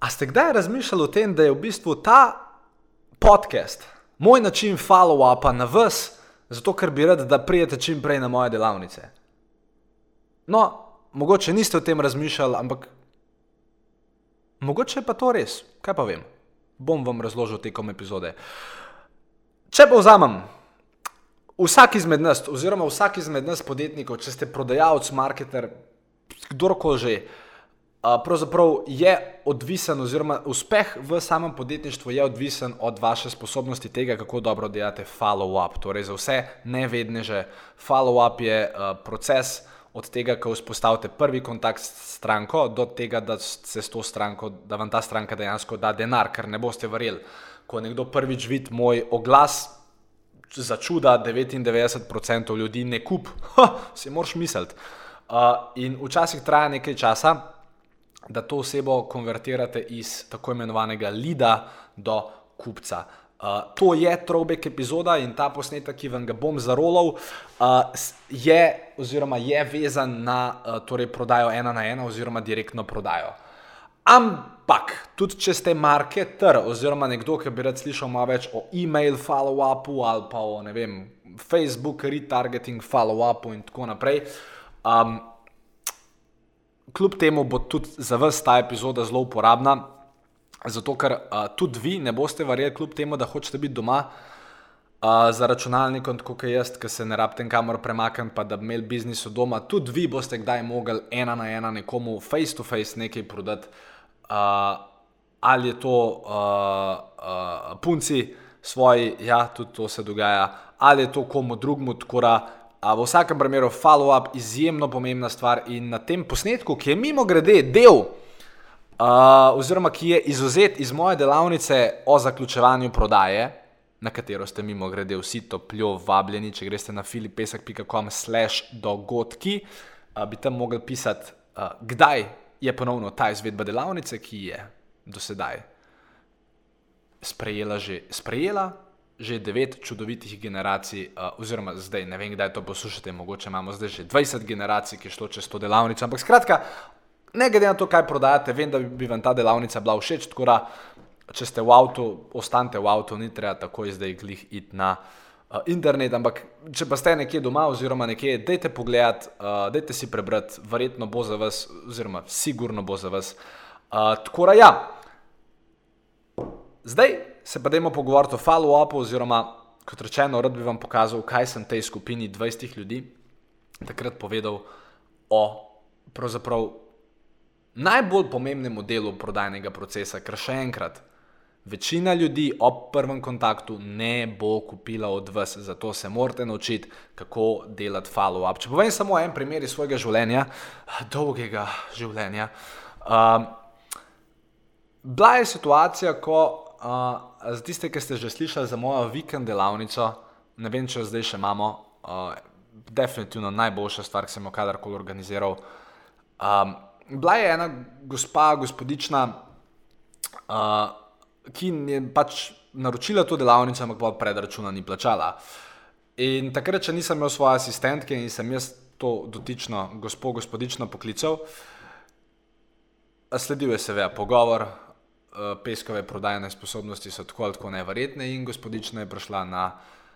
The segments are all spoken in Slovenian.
A ste kdaj razmišljali o tem, da je v bistvu ta podcast moj način follow-upa na vas, zato ker bi rad, da prijete čim prej na moje delavnice? No, mogoče niste o tem razmišljali, ampak mogoče je pa to res, kaj pa vem. Bom vam razložil tekom epizode. Če povzamem, vsak izmed nas, oziroma vsak izmed nas podjetnikov, če ste prodajalec, marketer, kdorkoli že, pravzaprav je odvisen, oziroma uspeh v samem podjetništvu je odvisen od vaše sposobnosti tega, kako dobro delate follow-up. Torej, za vse nevedneže, follow-up je proces od tega, ko vzpostavite prvi kontakt s stranko, do tega, da, stranko, da vam ta stranka dejansko da denar, ker ne boste verjeli. Ko nekdo prvič vidi moj oglas, za čuda 99% ljudi ne kup, ha, si moraš misliti. Uh, in včasih traja nekaj časa, da to osebo konvertirate iz tako imenovanega lida do kupca. Uh, to je trobek epizoda in ta posnetek, ki vam ga bom zarolal, uh, je, oziroma je vezan na uh, torej prodajo ena na ena, oziroma direktno prodajo. Ampak, tudi če ste marketer, oziroma nekdo, ki bi rad slišal malo več o e-mail follow-upu ali pa o vem, Facebook retargeting follow-upu in tako naprej. Um, kljub temu bo tudi za vas ta epizoda zelo uporabna, zato ker uh, tudi vi ne boste verjeli, kljub temu, da hočete biti doma. Uh, za računalnikom, tako kot jaz, ki se ne rabite kamor premakniti, pa da bi imeli biznis od doma, tudi vi boste kdaj mogli ena na ena nekomu face to face nekaj prodati uh, ali je to uh, uh, punci svoji, ja, tudi to se dogaja, ali je to komu drugmu, tako da uh, v vsakem primeru follow-up je izjemno pomembna stvar in na tem posnetku, ki je mimo grede del. Uh, oziroma, ki je izuzet iz moje delavnice o zaključevanju prodaje, na katero ste mimo grede vsi topljo vabljeni, če greste na filipesek.com/slash dogodki, uh, bi tam mogli pisati, uh, kdaj je ponovno ta izvedba delavnice, ki je do sedaj sprejela že, sprejela že devet čudovitih generacij, uh, oziroma zdaj ne vem, kdaj to poslušate, mogoče imamo zdaj že 20 generacij, ki je šlo čez to delavnico. Ampak skratka, ne glede na to, kaj prodajate, vem, da bi vam ta delavnica bila všeč, tako da če ste v avtu, ostanite v avtu, ni treba takoj zdaj glih iti na. Uh, internet, ampak če pa ste nekje doma, oziroma nekje, dajte pogledat, uh, dajte si prebrati, verjetno bo za vas, oziroma sigurno bo za vas. Uh, tako da ja. Zdaj se pa dajmo pogovoriti o follow-upu, oziroma kot rečeno, rad bi vam pokazal, kaj sem tej skupini 20 ljudi takrat povedal o pravzaprav najbolj pomembnem delu prodajnega procesa, ker še enkrat. Večina ljudi ob prvem kontaktu ne bo kupila od vas, zato se morate naučiti, kako delati follow-up. Če povem samo en primer iz svojega življenja, dolgega življenja. Uh, bila je situacija, ko uh, za tiste, ki ste že slišali za mojo vikend delavnico, ne vem, če jo zdaj še imamo, uh, definitivno najboljša stvar, ki sem jo kadarkoli organiziral. Um, bila je ena gospa, gospodična. Uh, ki je pač naročila to delavnico, ampak pa predračuna ni plačala. In takrat, če nisem imel svoje asistentke in sem jaz to dotično gospo, gospodično poklical, sledil je seveda pogovor, peskove prodajne sposobnosti so tako ali tako neverjetne in gospodična je prišla na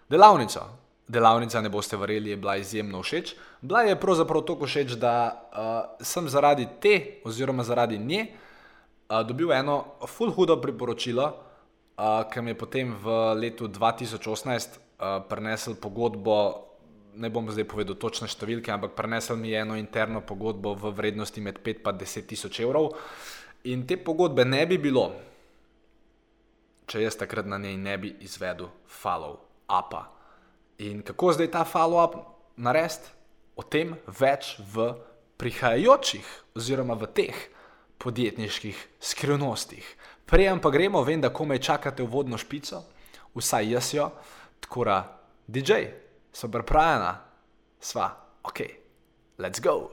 delavnico. Delavnica, ne boste verjeli, je bila izjemno všeč. Bila je pravzaprav tako všeč, da uh, sem zaradi te, oziroma zaradi nje, uh, dobil eno full hudo priporočilo, uh, ki mi je potem v letu 2018 uh, prenesel pogodbo. Ne bom zdaj povedal točne številke, ampak prenesel mi je eno interno pogodbo v vrednosti med 5 in 10 tisoč evrov. In te pogodbe ne bi bilo, če jaz takrat na njej ne bi izvedel follow-upa. In kako zdaj ta follow-up narediti, o tem več v prihajajočih, oziroma v teh podjetniških skrivnostih. Prejem pa gremo, vem, da komaj čakate vodno špico, vsaj jaz jo, tako da, DJ, so pripravljena, sva, ok, let's go.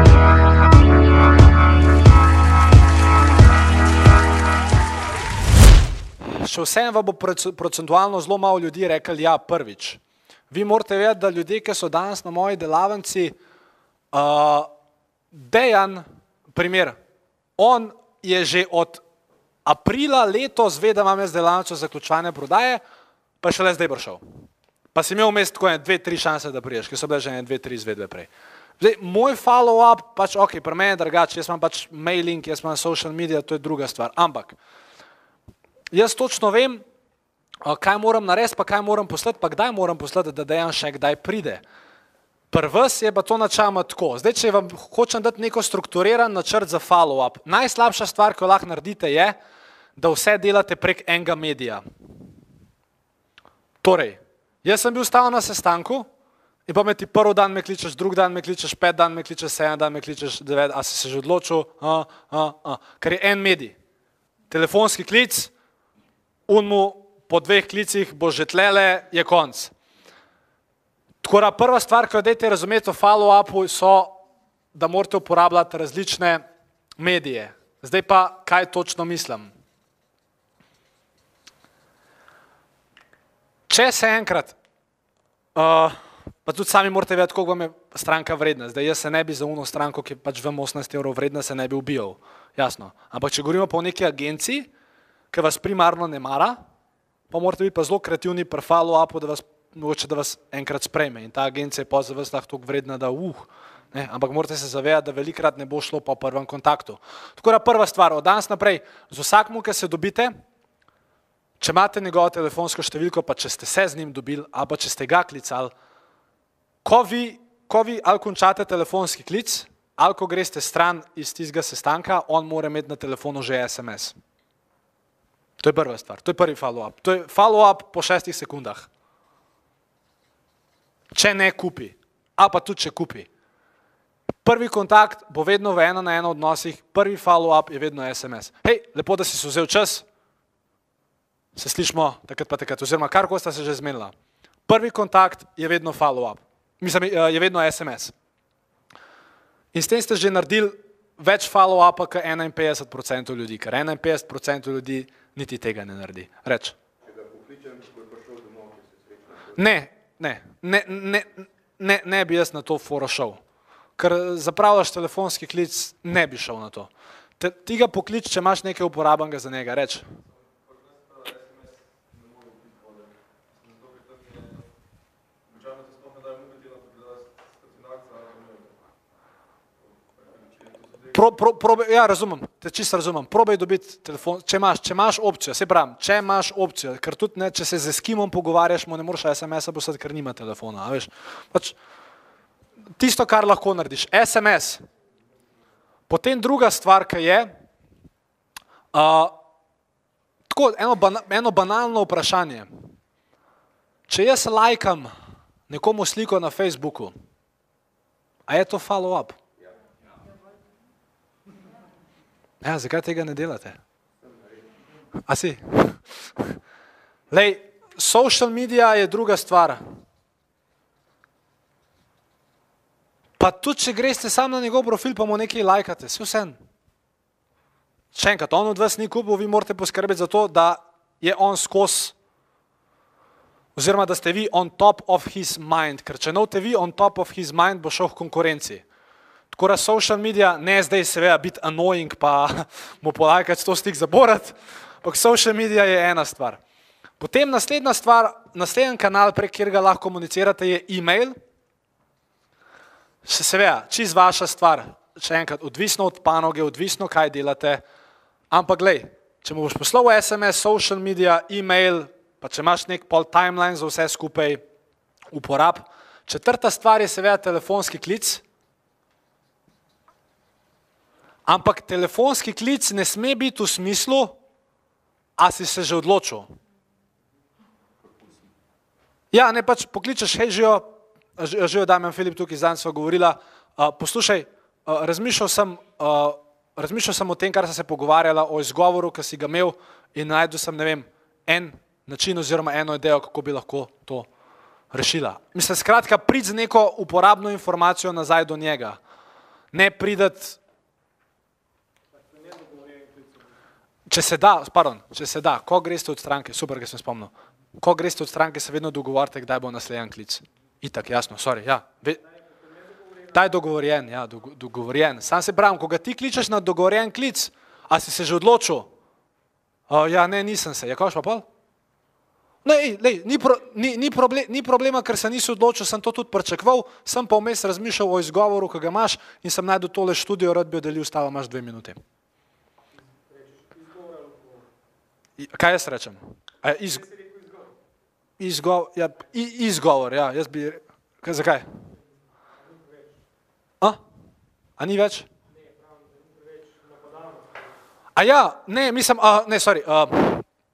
Še vam bo procentualno zelo malo ljudi rekel, ja, prvič. Vi morate vedeti, da ljudje, ki so danes na moji delavnici, uh, dejan primer, on je že od aprila letos ve, da imam jaz delavnico zaključovanja prodaje, pa še le zdaj prišel. Pa si imel vmes tako ene dve, tri šanse, da priješ, ki so bile že ene dve, tri izvedbe prej. Zdaj, moj follow-up, pač ok, pri meni je drugače, jaz imam pač mailing, jaz imam social media, to je druga stvar. Ampak, jaz točno vem, kaj moram narediti, pa kaj moram poslati, pa kdaj moram poslati, da dejan še kdaj pride. Prvs je pa to načeloma tako. Zdaj, če vam hočem dati neko strukturiran načrt za follow-up, najslabša stvar, ki jo lahko naredite, je, da vse delate prek enega medija. Torej, jaz sem bil stal na sestanku in pa me ti prvi dan me kličeš, drugi dan me kličeš, pet dan me kličeš, sedem dan me kličeš, devet, a si se že odločil, a, a, a. ker je en medij. Telefonski klic, unmu po dveh klicih bo že tlele, je konc. Tako da prva stvar, ki jo dajte razumeti o follow-upu, so, da morate uporabljati različne medije. Zdaj pa, kaj točno mislim? Če se enkrat, uh, pa tudi sami morate vedeti, koliko vam je stranka vredna. Zdaj jaz se ne bi za uno stranko, ki pač vem 18 evrov vredna, se ne bi ubijal. Jasno. Ampak če govorimo pa o neki agenciji, ki vas primarno ne mara, pa morate biti pa zelo kreativni pri follow-upu, da vas mogoče da vas enkrat sprejme in ta agencija je pa za vas lahko tako vredna, da uh, ne, ampak morate se zavedati, da velikrat ne bo šlo po prvem kontaktu. Tako da prva stvar, od danes naprej, z vsakmu, ki se dobite, če imate njegovo telefonsko številko, pa če ste se z njim dobili, ali pa če ste ga klicali, ko vi, ko vi ali končate telefonski klic, ali ko greste stran iz tistega sestanka, on mora imeti na telefonu že SMS. To je prva stvar, to je prvi follow-up. To je follow-up po šestih sekundah. Če ne kupi, a pa tudi če kupi. Prvi kontakt bo vedno v eno na eno odnosih, prvi follow-up je vedno SMS. Hej, lepo, da si se vzel čas, se slišmo takrat pa takrat, oziroma kar ko sta se že zmenila. Prvi kontakt je vedno follow-up, mislim, je vedno SMS. In s tem ste že naredili več follow-upa, kot 51% ljudi, ker 51% ljudi niti tega ne naredi. Reč. Ne, ne, ne, ne, ne, ne bi jaz na to foro šel, ker zapravljaš telefonski klic, ne bi šel na to. Te, ti ga poklič, če imaš nekaj uporabenega za njega, reč. Pro, pro, probe, ja, razumem, te čisto razumem. Probaj dobiti telefon, če imaš, če imaš opcijo, se pravi, če imaš opcijo, ker tudi ne, če se z eskimom pogovarjaš, mu ne moreš SMS-a poslati, ker nima telefona. Veš, pač, tisto, kar lahko narediš, SMS. Potem druga stvar, ki je, uh, tako eno, bana, eno banalno vprašanje. Če jaz lajkam nekomu sliko na Facebooku, a je to follow-up? Ja, zakaj tega ne delate? A si? Lej, social media je druga stvar. Pa tudi, če greste sam na njegov profil, pa mu nekaj lajkate, vse vsem. Še enkrat, on od vas ni kupil, vi morate poskrbeti za to, da je on skos, oziroma da ste vi on top of his mind, ker če note vi on top of his mind, bo šel v konkurenci. Tako da social media ne zdaj seveda biti annoying pa mu polajkati sto stik zaborat, ampak social media je ena stvar. Potem naslednja stvar, naslednji kanal, prek kjer ga lahko komunicirate, je e-mail. Se seveda, čist vaša stvar, še enkrat, odvisno od panoge, odvisno kaj delate, ampak glej, če mu boš poslal SMS, social media, e-mail, pa če imaš nek pol timeline za vse skupaj, uporab. Četrta stvar je seveda telefonski klic, Ampak telefonski klic ne sme biti v smislu, a si se že odločil. Ja, ne pač pokličeš, hej, živijo, živijo Damien Filip tukaj, zdaj smo govorila, uh, poslušaj, uh, razmišljal sem, uh, razmišljal sem o tem, kar sem se pogovarjala, o izgovoru, ki si ga imel in najdel sem, vem, en način oziroma eno idejo, kako bi lahko to rešila. Mislim, skratka, prid z neko uporabno informacijo nazaj do njega. Ne prideti. Če se da, pardon, če se da, ko greste od stranke, super, da sem spomnil, ko greste od stranke, se vedno dogovorite, kdaj bo naslednji klic. Itak, jasno, sorry, ja. Ve, ta je dogovorjen, ja, dogovorjen. Sam se pravim, ko ga ti kličeš na dogovorjen klic, a si se že odločil? O, ja, ne, nisem se, je kaš pa pol? Ne, lej, ni, pro, ni, ni, problem, ni problema, ker se nisi odločil, sem to tudi pričakoval, sem pa vmes razmišljal o izgovoru, ki ga imaš in sem najdel tole študijo, rad bi oddelil, stava imaš dve minuti. Kaj jaz rečem? A, iz, izgo, ja, izgovor, ja, jaz bi, kaj, zakaj? A? A ni več? A ja, ne, mislim, a, ne, sorry, a,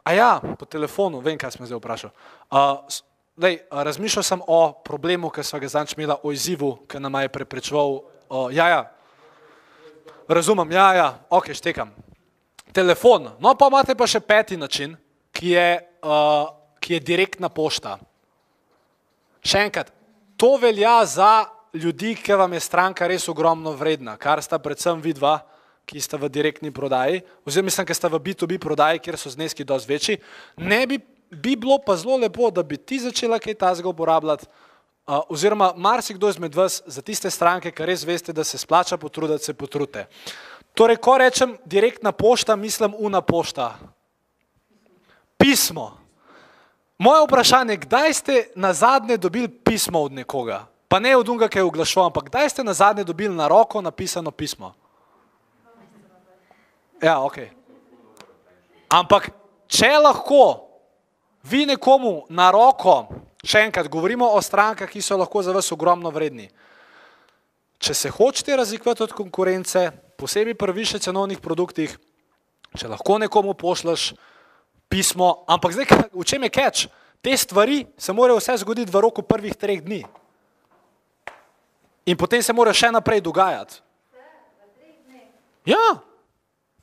A ja, po telefonu, vem, kaj sem zdaj vprašal. Uh, lej, uh, razmišljal sem o problemu, ki smo ga zdaj imeli, o izzivu, ki nam je preprečeval. Uh, ja, ja, razumem, ja, ja, ok, štekam. Telefon, no pa imate pa še peti način, ki je, uh, ki je direktna pošta. Še enkrat, to velja za ljudi, ki vam je stranka res ogromno vredna, kar sta predvsem vidva ki sta v direktni prodaji, oziroma mislim, ki sta v B2B prodaji, kjer so zneski dosti večji, ne bi, bi bilo pa zelo lepo, da bi ti začela kaj tazga uporabljati, uh, oziroma marsikdo izmed vas za tiste stranke, ki res veste, da se splača potruditi, se potrudite. Torej, ko rečem direktna pošta, mislim una pošta. Pismo. Moje vprašanje, kdaj ste na zadnje dobili pismo od nekoga? Pa ne od unga, ki je oglašal, ampak kdaj ste na zadnje dobili na roko napisano pismo? Ja, ok. Ampak, če lahko vi nekomu na roko, še enkrat govorimo o strankah, ki so lahko za vas ogromno vredni. Če se hočete razlikovati od konkurence, posebej pri više cenovnih produktih, če lahko nekomu pošleš pismo, ampak zdaj, v čem je catch? Te stvari se morajo vse zgoditi v roku prvih treh dni. In potem se morajo še naprej dogajati. Ja,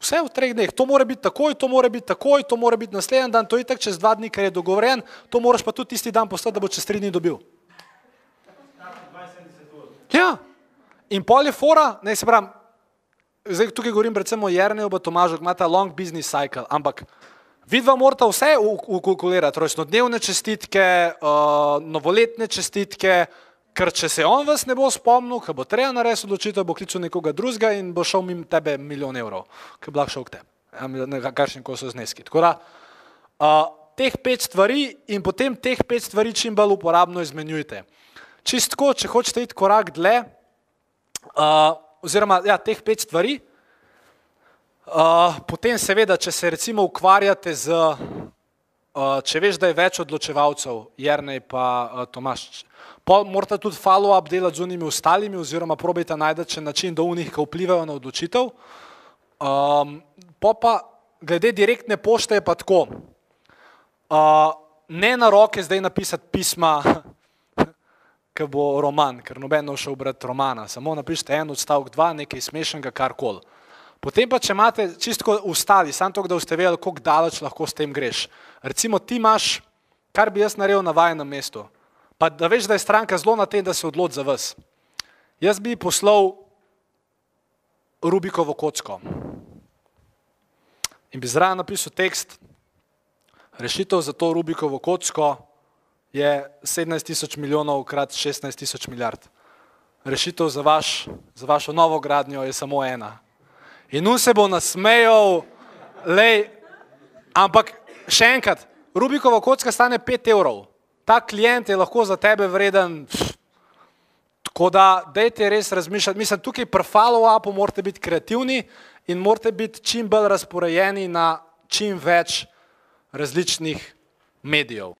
Vse v treh dneh, to mora biti takoj, to mora biti takoj, to mora biti naslednji dan, to je tako čez dva dni, ker je dogovoren, to moraš pa tudi tisti dan postati, da bo čez tri dni dobil. Ja, in pol je fora, ne se pravim, zdaj tukaj govorim predvsem o Jerneju, pa Tomažu, ima ta long business cycle, ampak vidva morata vse ukalkulirati, rojstnodnevne čestitke, uh, novoletne čestitke, Ker če se on vas ne bo spomnil, ko bo treba narediti odločitev, bo klical nekoga drugega in bo šel mimo tebe milijon evrov, ki bi lahko šel k tebi, kakšni ko so zneski. Tako da uh, teh pet stvari in potem teh pet stvari čim bolj uporabno izmenjujte. Čistko, če hočete iti korak dlje, uh, oziroma ja, teh pet stvari, uh, potem seveda, če se recimo ukvarjate z, uh, če veš, da je več odločevalcev, Jernej pa uh, Tomaš, morate tudi follow-up delati z unimi ostalimi, oziroma probajte najti način, da unih, ki vplivajo na odločitev. Um, pa, glede direktne pošte, je pa tako. Uh, ne na roke zdaj napisati pisma, ki bo roman, ker noben ne šel brati romana. Samo napišite en odstavek, dva, nekaj smešnega, kar koli. Potem pa, če imate čisto ustali, samo to, da boste vedeli, kako daleč lahko s tem greš. Recimo, ti imaš, kar bi jaz naredil na vajenem mestu pa da veš, da je stranka zelo na tem, da se odloči za vas. Jaz bi poslal Rubikovo kocko in bi zraven napisal tekst. Rešitev za to Rubikovo kocko je 17 tisoč milijonov krat 16 tisoč milijard. Rešitev za, vaš, za vašo novo gradnjo je samo ena. In on se bo nasmejal, lej, ampak še enkrat, Rubikova kocka stane 5 evrov ta klient je lahko za tebe vreden. Tako da, dajte res razmišljati. Mislim, tukaj pri follow-upu morate biti kreativni in morate biti čim bolj razporejeni na čim več različnih medijev.